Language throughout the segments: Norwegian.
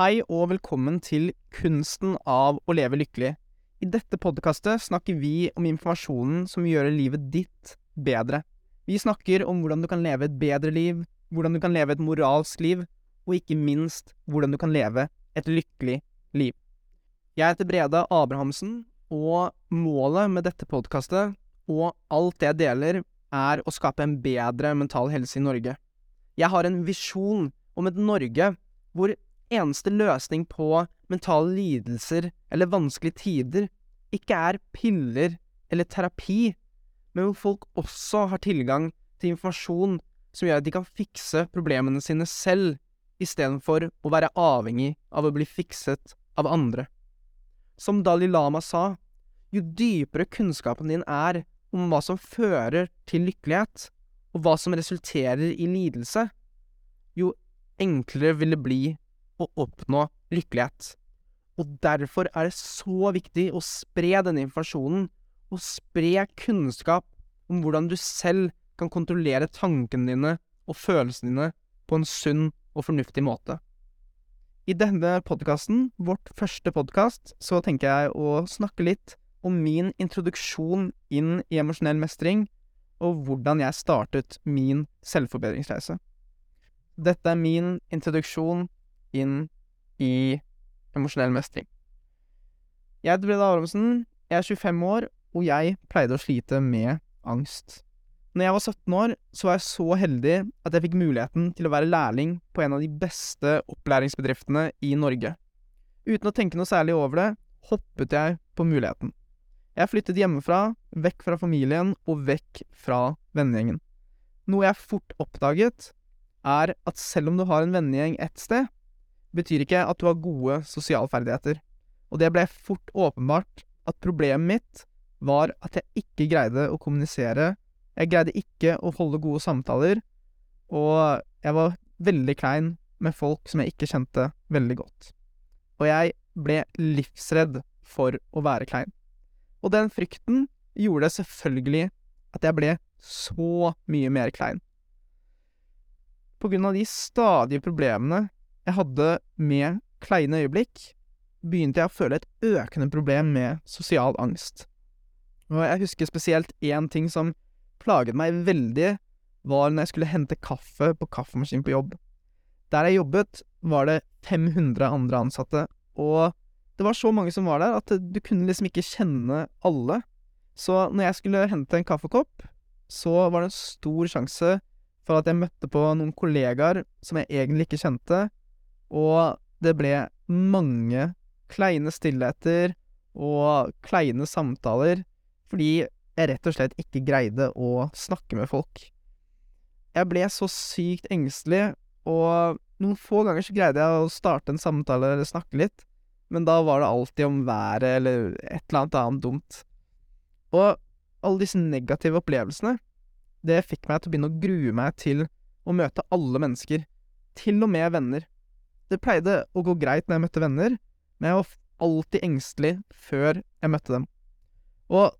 Hei og velkommen til Kunsten av å leve lykkelig. I dette podkastet snakker vi om informasjonen som vil gjøre livet ditt bedre. Vi snakker om hvordan du kan leve et bedre liv, hvordan du kan leve et moralsk liv, og ikke minst hvordan du kan leve et lykkelig liv. Jeg heter Breda Abrahamsen, og målet med dette podkastet og alt det jeg deler, er å skape en bedre mental helse i Norge. Jeg har en visjon om et Norge hvor eneste løsning på mentale lidelser eller vanskelige tider ikke er piller eller terapi, men hvor folk også har tilgang til informasjon som gjør at de kan fikse problemene sine selv, istedenfor å være avhengig av å bli fikset av andre. Som Dalai Lama sa, jo dypere kunnskapen din er om hva som fører til lykkelighet, og hva som resulterer i lidelse, jo enklere vil det bli å oppnå lykkelighet. Og derfor er det så viktig å spre denne informasjonen, og spre kunnskap om hvordan du selv kan kontrollere tankene dine og følelsene dine på en sunn og fornuftig måte. I denne podkasten, vårt første podkast, så tenker jeg å snakke litt om min introduksjon inn i emosjonell mestring, og hvordan jeg startet min selvforbedringsreise. Dette er min introduksjon inn i emosjonell mestring. Jeg heter Breda Aronsen, jeg er 25 år, og jeg pleide å slite med angst. Når jeg var 17 år, så var jeg så heldig at jeg fikk muligheten til å være lærling på en av de beste opplæringsbedriftene i Norge. Uten å tenke noe særlig over det, hoppet jeg på muligheten. Jeg flyttet hjemmefra, vekk fra familien og vekk fra vennegjengen. Noe jeg fort oppdaget, er at selv om du har en vennegjeng ett sted, betyr ikke at du har gode sosialferdigheter. Og det ble fort åpenbart at problemet mitt var at jeg ikke greide å kommunisere, jeg greide ikke å holde gode samtaler, og jeg var veldig klein med folk som jeg ikke kjente veldig godt. Og jeg ble livsredd for å være klein. Og den frykten gjorde selvfølgelig at jeg ble så mye mer klein. På grunn av de stadige problemene jeg hadde med kleine øyeblikk, begynte jeg å føle et økende problem med sosial angst. Og jeg husker spesielt én ting som plaget meg veldig, var når jeg skulle hente kaffe på kaffemaskinen på jobb. Der jeg jobbet, var det 500 andre ansatte, og det var så mange som var der at du kunne liksom ikke kjenne alle. Så når jeg skulle hente en kaffekopp, så var det en stor sjanse for at jeg møtte på noen kollegaer som jeg egentlig ikke kjente, og det ble mange kleine stillheter og kleine samtaler fordi jeg rett og slett ikke greide å snakke med folk. Jeg ble så sykt engstelig, og noen få ganger så greide jeg å starte en samtale eller snakke litt, men da var det alltid om været eller et eller annet annet dumt. Og alle disse negative opplevelsene, det fikk meg til å begynne å grue meg til å møte alle mennesker, til og med venner. Det pleide å gå greit når jeg møtte venner, men jeg var alltid engstelig før jeg møtte dem. Og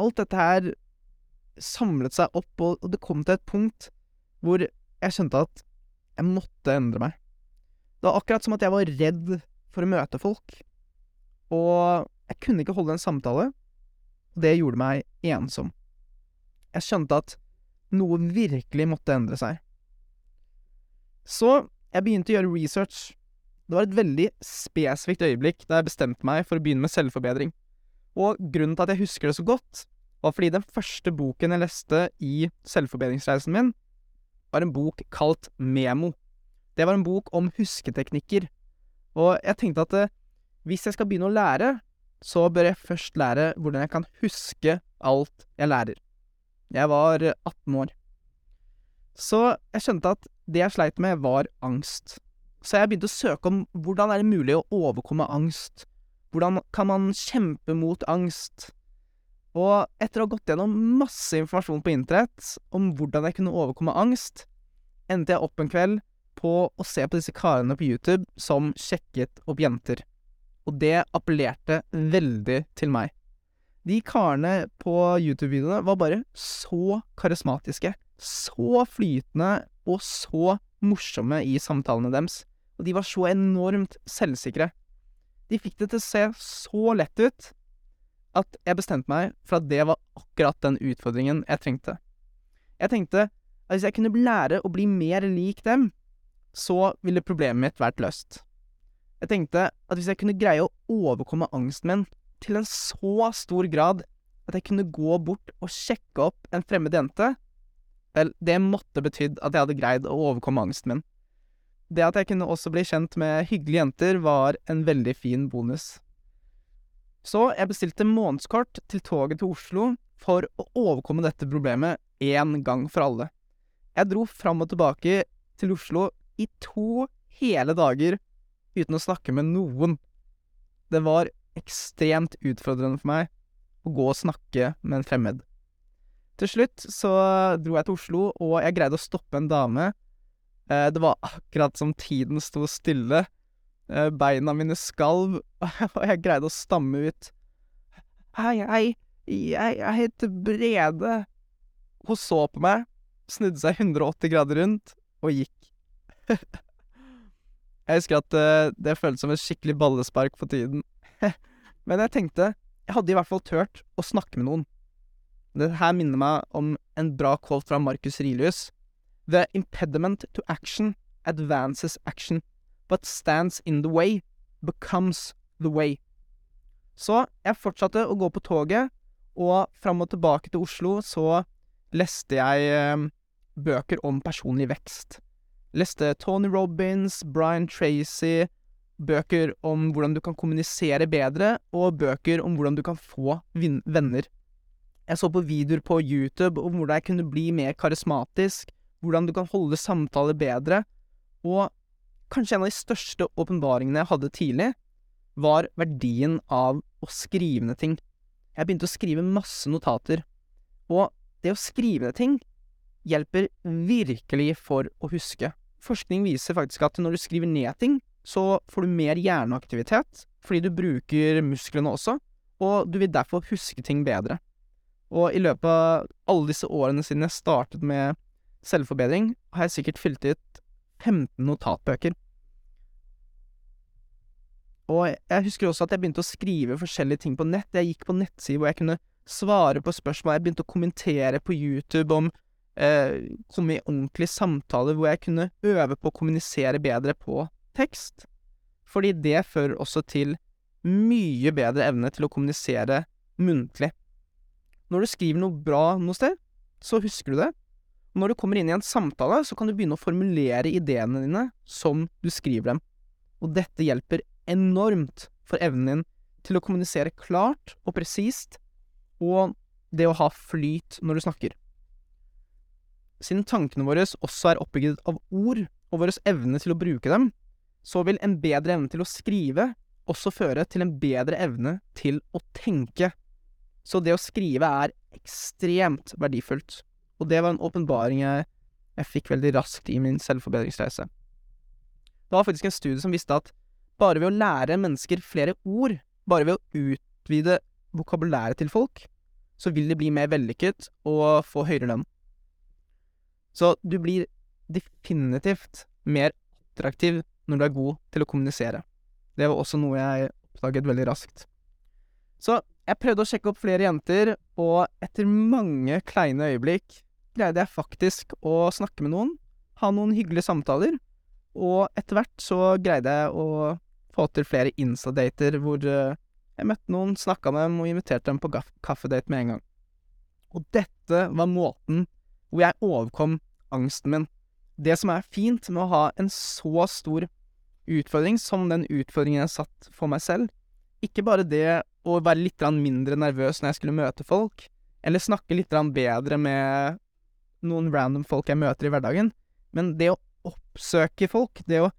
alt dette her samlet seg opp, og det kom til et punkt hvor jeg skjønte at jeg måtte endre meg. Det var akkurat som at jeg var redd for å møte folk, og jeg kunne ikke holde en samtale, og det gjorde meg ensom. Jeg skjønte at noe virkelig måtte endre seg. Så jeg begynte å gjøre research. Det var et veldig spesifikt øyeblikk da jeg bestemte meg for å begynne med selvforbedring. Og grunnen til at jeg husker det så godt, var fordi den første boken jeg leste i selvforbedringsreisen min, var en bok kalt Memo. Det var en bok om husketeknikker. Og jeg tenkte at eh, hvis jeg skal begynne å lære, så bør jeg først lære hvordan jeg kan huske alt jeg lærer. Jeg var 18 år. Så jeg skjønte at det jeg sleit med, var angst. Så jeg begynte å søke om hvordan er det mulig å overkomme angst. Hvordan kan man kjempe mot angst? Og etter å ha gått gjennom masse informasjon på internett om hvordan jeg kunne overkomme angst, endte jeg opp en kveld på å se på disse karene på YouTube som sjekket opp jenter. Og det appellerte veldig til meg. De karene på YouTube-videoene var bare så karismatiske, så flytende og så morsomme i samtalene deres. og de var så enormt selvsikre. De fikk det til å se så lett ut at jeg bestemte meg for at det var akkurat den utfordringen jeg trengte. Jeg tenkte at hvis jeg kunne lære å bli mer lik dem, så ville problemet mitt vært løst. Jeg tenkte at hvis jeg kunne greie å overkomme angsten min til en så stor grad at jeg kunne gå bort og sjekke opp en fremmed jente, vel, det måtte betydd at jeg hadde greid å overkomme angsten min. Det at jeg kunne også bli kjent med hyggelige jenter, var en veldig fin bonus. Så jeg bestilte månedskort til toget til Oslo for å overkomme dette problemet én gang for alle. Jeg dro fram og tilbake til Oslo i to hele dager uten å snakke med noen. Det var ekstremt utfordrende for meg å gå og snakke med en fremmed. Til slutt så dro jeg til Oslo, og jeg greide å stoppe en dame. Eh, det var akkurat som tiden sto stille. Eh, beina mine skalv, og jeg greide å stamme ut Hei, hei, jeg, jeg heter Brede. Hun så på meg, snudde seg 180 grader rundt og gikk. jeg husker at eh, det føltes som et skikkelig ballespark på tiden. Men jeg tenkte jeg hadde i hvert fall turt å snakke med noen. Det her minner meg om en bra quote fra Marcus Rilius. The impediment to action advances action but stands in the way, becomes the way. Så jeg fortsatte å gå på toget, og fram og tilbake til Oslo så leste jeg eh, bøker om personlig vekst. Leste Tony Robins, Brian Tracy, bøker om hvordan du kan kommunisere bedre, og bøker om hvordan du kan få venner. Jeg så på videoer på YouTube om hvordan jeg kunne bli mer karismatisk, hvordan du kan holde samtaler bedre, og Kanskje en av de største åpenbaringene jeg hadde tidlig, var verdien av å skrive ned ting. Jeg begynte å skrive masse notater, og det å skrive ned ting hjelper virkelig for å huske. Forskning viser faktisk at når du skriver ned ting, så får du mer hjerneaktivitet, fordi du bruker musklene også, og du vil derfor huske ting bedre. Og i løpet av alle disse årene siden jeg startet med selvforbedring, har jeg sikkert fylt ut 15 notatbøker. Og jeg husker også at jeg begynte å skrive forskjellige ting på nett. Jeg gikk på nettsider hvor jeg kunne svare på spørsmål. Jeg begynte å kommentere på YouTube om eh, Komme i ordentlige samtaler hvor jeg kunne øve på å kommunisere bedre på tekst. Fordi det fører også til mye bedre evne til å kommunisere muntlig. Når du skriver noe bra noe sted, så husker du det. Når du kommer inn i en samtale, så kan du begynne å formulere ideene dine som du skriver dem. Og dette hjelper enormt for evnen din til å kommunisere klart og presist, og det å ha flyt når du snakker. Siden tankene våre også er oppbygget av ord, og vår evne til å bruke dem, så vil en bedre evne til å skrive også føre til en bedre evne til å tenke. Så det å skrive er ekstremt verdifullt. Og det var en åpenbaring jeg, jeg fikk veldig raskt i min selvforbedringsreise. Det var faktisk en studie som visste at bare ved å lære mennesker flere ord, bare ved å utvide vokabulæret til folk, så vil de bli mer vellykket og få høyere lønn. Så du blir definitivt mer attraktiv når du er god til å kommunisere. Det var også noe jeg oppdaget veldig raskt. Så jeg prøvde å sjekke opp flere jenter, og etter mange kleine øyeblikk greide jeg faktisk å snakke med noen, ha noen hyggelige samtaler, og etter hvert så greide jeg å få til flere Insta-dater hvor uh, jeg møtte noen, snakka med dem og inviterte dem på kaffedate med en gang. Og dette var måten hvor jeg overkom angsten min. Det som er fint med å ha en så stor utfordring som den utfordringen jeg satt for meg selv, ikke bare det å være litt mindre nervøs når jeg skulle møte folk, eller snakke litt bedre med noen random folk jeg møter i hverdagen, men det å oppsøke folk, det å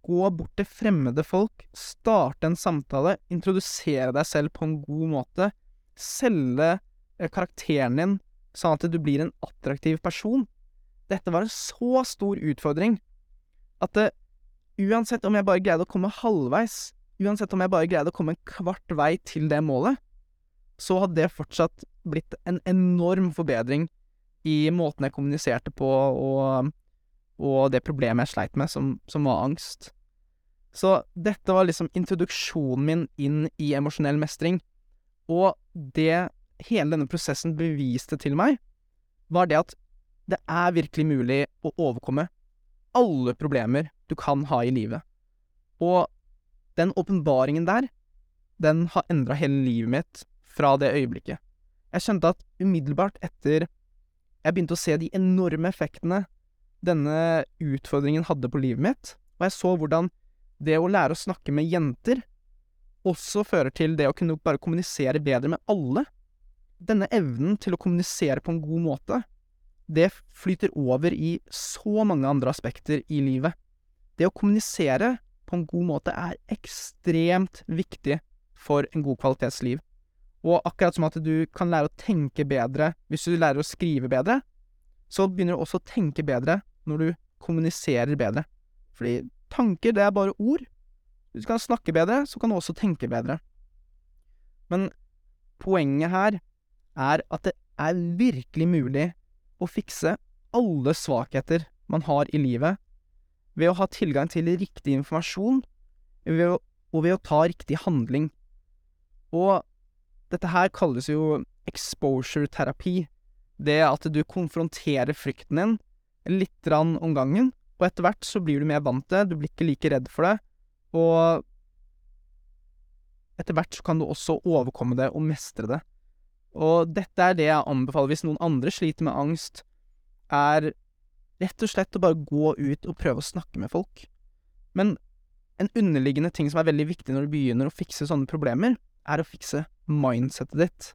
Gå bort til fremmede folk, starte en samtale, introdusere deg selv på en god måte, selge eh, karakteren din sånn at du blir en attraktiv person. Dette var en så stor utfordring at det, uansett om jeg bare greide å komme halvveis, uansett om jeg bare greide å komme en kvart vei til det målet, så hadde det fortsatt blitt en enorm forbedring i måten jeg kommuniserte på, og og det problemet jeg sleit med, som, som var angst. Så dette var liksom introduksjonen min inn i emosjonell mestring. Og det hele denne prosessen beviste til meg, var det at det er virkelig mulig å overkomme alle problemer du kan ha i livet. Og den åpenbaringen der, den har endra hele livet mitt fra det øyeblikket. Jeg skjønte at umiddelbart etter jeg begynte å se de enorme effektene denne utfordringen hadde på livet mitt, og jeg så hvordan det å lære å snakke med jenter også fører til det å kunne bare kommunisere bedre med alle. Denne evnen til å kommunisere på en god måte, det flyter over i så mange andre aspekter i livet. Det å kommunisere på en god måte er ekstremt viktig for en god kvalitetsliv. Og akkurat som at du kan lære å tenke bedre hvis du lærer å skrive bedre, så begynner du også å tenke bedre når du kommuniserer bedre. Fordi tanker, det er bare ord. Hvis du kan snakke bedre, så kan du også tenke bedre. Men poenget her er at det er virkelig mulig å fikse alle svakheter man har i livet, ved å ha tilgang til riktig informasjon, ved å, og ved å ta riktig handling. Og dette her kalles jo exposure-terapi. Det at du konfronterer frykten din litt om gangen, og etter hvert så blir du mer vant til det, du blir ikke like redd for det, og etter hvert så kan du også overkomme det og mestre det. Og dette er det jeg anbefaler hvis noen andre sliter med angst, er rett og slett å bare gå ut og prøve å snakke med folk. Men en underliggende ting som er veldig viktig når du begynner å fikse sånne problemer, er å fikse mindsetet ditt.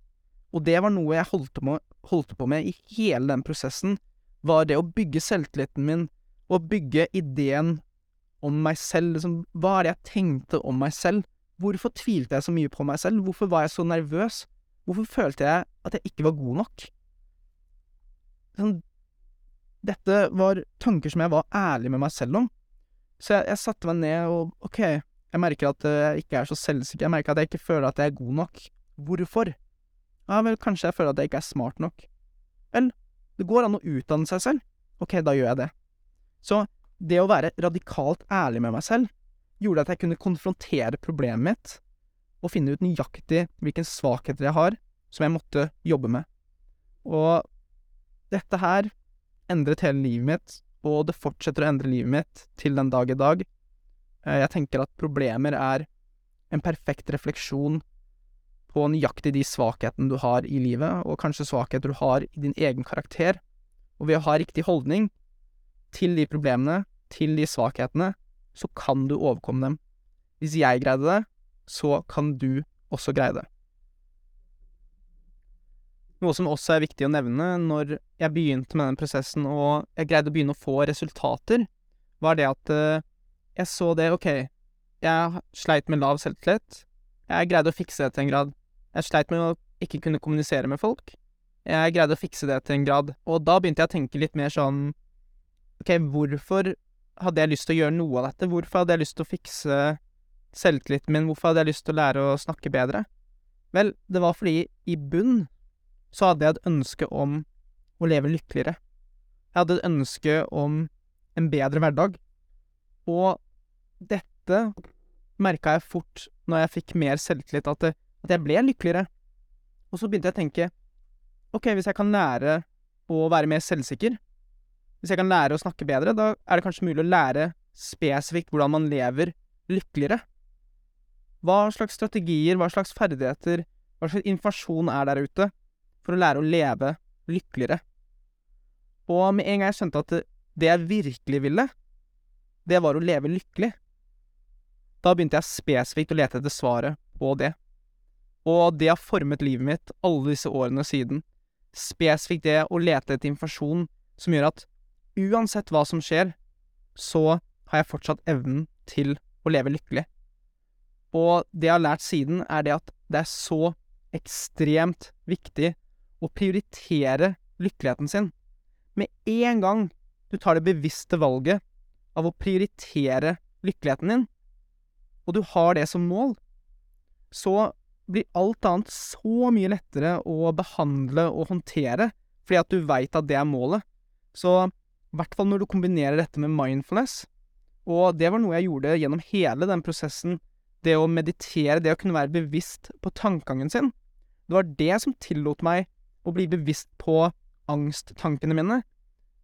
Og det var noe jeg holdt på, holdt på med i hele den prosessen, var det å bygge selvtilliten min, og bygge ideen om meg selv, liksom, hva er det jeg tenkte om meg selv? Hvorfor tvilte jeg så mye på meg selv? Hvorfor var jeg så nervøs? Hvorfor følte jeg at jeg ikke var god nok? Sånn, dette var tanker som jeg var ærlig med meg selv om. Så jeg, jeg satte meg ned og ok, jeg merker at jeg ikke er så selvsikker, jeg merker at jeg ikke føler at jeg er god nok. Hvorfor? Ja vel, kanskje jeg føler at jeg ikke er smart nok. Vel, det går an å utdanne seg selv. Ok, da gjør jeg det. Så det å være radikalt ærlig med meg selv gjorde at jeg kunne konfrontere problemet mitt og finne ut nøyaktig hvilke svakheter jeg har, som jeg måtte jobbe med. Og dette her endret hele livet mitt, og det fortsetter å endre livet mitt til den dag i dag. Eh, jeg tenker at problemer er en perfekt refleksjon på nøyaktig de svakhetene du har i livet, og kanskje svakheter du har i din egen karakter. Og ved å ha riktig holdning til de problemene, til de svakhetene, så kan du overkomme dem. Hvis jeg greide det, så kan du også greie det. Noe som også er viktig å nevne når jeg begynte med den prosessen og jeg greide å begynne å få resultater, var det at uh, jeg så det, ok, jeg sleit med lav selvtillit, jeg greide å fikse det til en grad. Jeg sleit med å ikke kunne kommunisere med folk. Jeg greide å fikse det til en grad, og da begynte jeg å tenke litt mer sånn Ok, hvorfor hadde jeg lyst til å gjøre noe av dette? Hvorfor hadde jeg lyst til å fikse selvtilliten min? Hvorfor hadde jeg lyst til å lære å snakke bedre? Vel, det var fordi i bunn så hadde jeg et ønske om å leve lykkeligere. Jeg hadde et ønske om en bedre hverdag. Og dette merka jeg fort når jeg fikk mer selvtillit, at, at jeg ble lykkeligere. Og så begynte jeg å tenke ok, hvis jeg kan lære å være mer selvsikker, hvis jeg kan lære å snakke bedre, da er det kanskje mulig å lære spesifikt hvordan man lever lykkeligere. Hva slags strategier, hva slags ferdigheter, hva slags informasjon er der ute for å lære å leve lykkeligere? Og med en gang jeg skjønte at det jeg virkelig ville, det var å leve lykkelig, da begynte jeg spesifikt å lete etter svaret på det. Og det har formet livet mitt alle disse årene siden. Spesifikt det å lete etter informasjon som gjør at uansett hva som skjer, så har jeg fortsatt evnen til å leve lykkelig. Og det jeg har lært siden, er det at det er så ekstremt viktig å prioritere lykkeligheten sin. Med en gang du tar det bevisste valget av å prioritere lykkeligheten din, og du har det som mål, så blir alt annet så mye lettere å behandle og håndtere, fordi at du veit at det er målet. Så i hvert fall når du kombinerer dette med mindfulness, Og det var noe jeg gjorde gjennom hele den prosessen. Det å meditere, det å kunne være bevisst på tankegangen sin. Det var det som tillot meg å bli bevisst på angsttankene mine.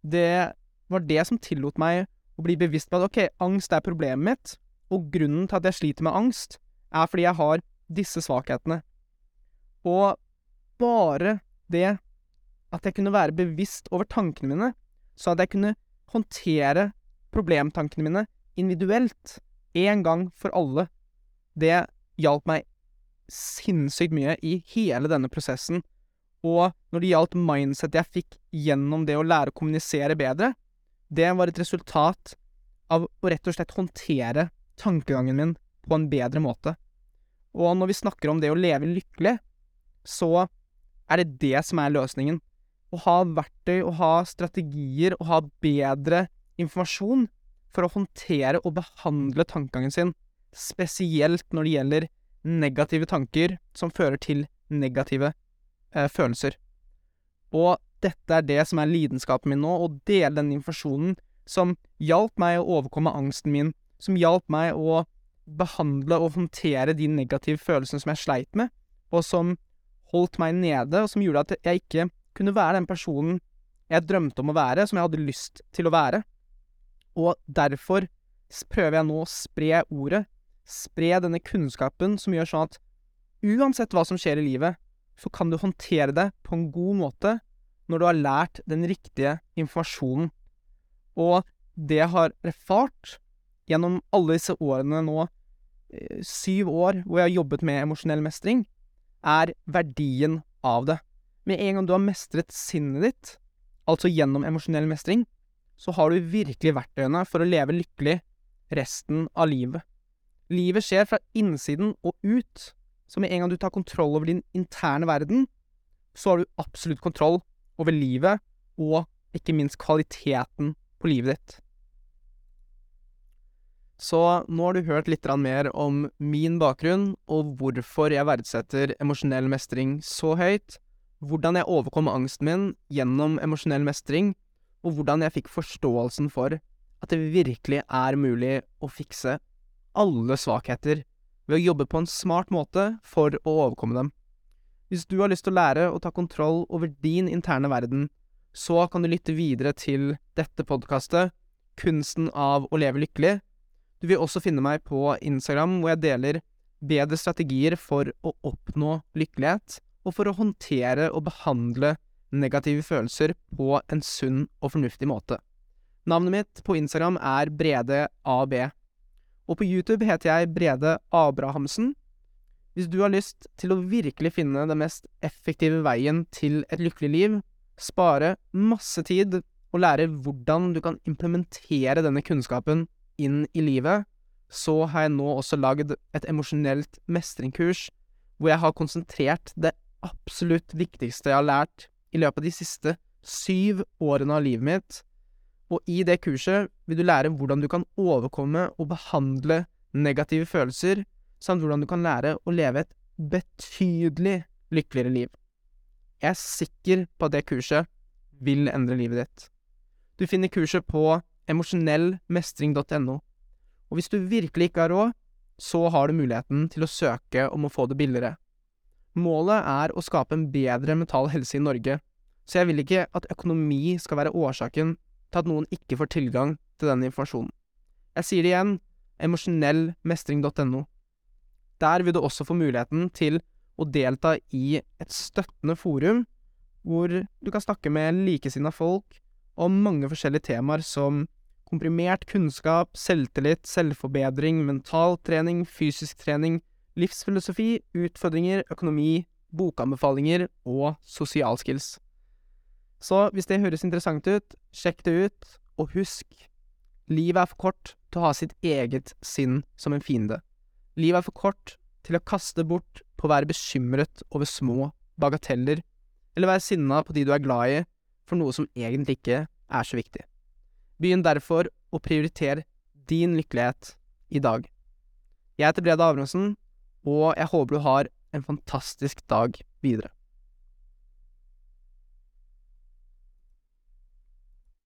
Det var det som tillot meg å bli bevisst på at ok, angst er problemet mitt, og grunnen til at jeg sliter med angst, er fordi jeg har disse svakhetene. Og bare det at jeg kunne være bevisst over tankene mine, så at jeg kunne håndtere problemtankene mine individuelt, én gang for alle, det hjalp meg sinnssykt mye i hele denne prosessen. Og når det gjaldt mindset jeg fikk gjennom det å lære å kommunisere bedre, det var et resultat av å rett og slett håndtere tankegangen min på en bedre måte. Og når vi snakker om det å leve lykkelig, så er det det som er løsningen. Å ha verktøy, å ha strategier, å ha bedre informasjon for å håndtere og behandle tankegangen sin, spesielt når det gjelder negative tanker som fører til negative eh, følelser. Og dette er det som er lidenskapen min nå, å dele den informasjonen som hjalp meg å overkomme angsten min, som hjalp meg å behandle og håndtere de negative følelsene som jeg sleit med, og som holdt meg nede, og som gjorde at jeg ikke kunne være den personen jeg drømte om å være, som jeg hadde lyst til å være. Og derfor prøver jeg nå å spre ordet, spre denne kunnskapen som gjør sånn at uansett hva som skjer i livet, så kan du håndtere det på en god måte når du har lært den riktige informasjonen. Og det jeg har erfart gjennom alle disse årene nå, eh, syv år hvor jeg har jobbet med emosjonell mestring, er verdien av det. Med en gang du har mestret sinnet ditt, altså gjennom emosjonell mestring, så har du virkelig verktøyene for å leve lykkelig resten av livet. Livet skjer fra innsiden og ut, så med en gang du tar kontroll over din interne verden, så har du absolutt kontroll over livet, og ikke minst kvaliteten på livet ditt. Så nå har du hørt litt mer om min bakgrunn, og hvorfor jeg verdsetter emosjonell mestring så høyt, hvordan jeg overkom angsten min gjennom emosjonell mestring, og hvordan jeg fikk forståelsen for at det virkelig er mulig å fikse alle svakheter ved å jobbe på en smart måte for å overkomme dem. Hvis du har lyst til å lære å ta kontroll over din interne verden, så kan du lytte videre til dette podkastet, Kunsten av å leve lykkelig. Du vil også finne meg på Instagram, hvor jeg deler bedre strategier for å oppnå lykkelighet, og for å håndtere og behandle negative følelser på en sunn og fornuftig måte. Navnet mitt på Instagram er Brede AB. Og på YouTube heter jeg Brede Abrahamsen. Hvis du har lyst til å virkelig finne den mest effektive veien til et lykkelig liv, spare masse tid og lære hvordan du kan implementere denne kunnskapen inn i livet, så har jeg nå også lagd et emosjonelt mestringskurs hvor jeg har konsentrert det absolutt viktigste jeg har lært i løpet av de siste syv årene av livet mitt, og i det kurset vil du lære hvordan du kan overkomme og behandle negative følelser, samt hvordan du kan lære å leve et betydelig lykkeligere liv. Jeg er sikker på at det kurset vil endre livet ditt. Du finner kurset på emosjonellmestring.no, og hvis du virkelig ikke har råd, så har du muligheten til å søke om å få det billigere. Målet er å skape en bedre mental helse i Norge, så jeg vil ikke at økonomi skal være årsaken til at noen ikke får tilgang til denne informasjonen. Jeg sier det igjen, emosjonellmestring.no. Der vil du også få muligheten til å delta i et støttende forum, hvor du kan snakke med likesinna folk om mange forskjellige temaer som komprimert kunnskap, selvtillit, selvforbedring, mentaltrening, fysisk trening, livsfilosofi, utfordringer, økonomi, bokanbefalinger og sosialskills. Så hvis det høres interessant ut, sjekk det ut, og husk, livet er for kort til å ha sitt eget sinn som en fiende. Livet er for kort til å kaste bort på å være bekymret over små bagateller, eller være sinna på de du er glad i, for noe som egentlig ikke er så viktig. Begynn derfor å prioritere din lykkelighet i dag. Jeg heter Brede Abrahamsen, og jeg håper du har en fantastisk dag videre.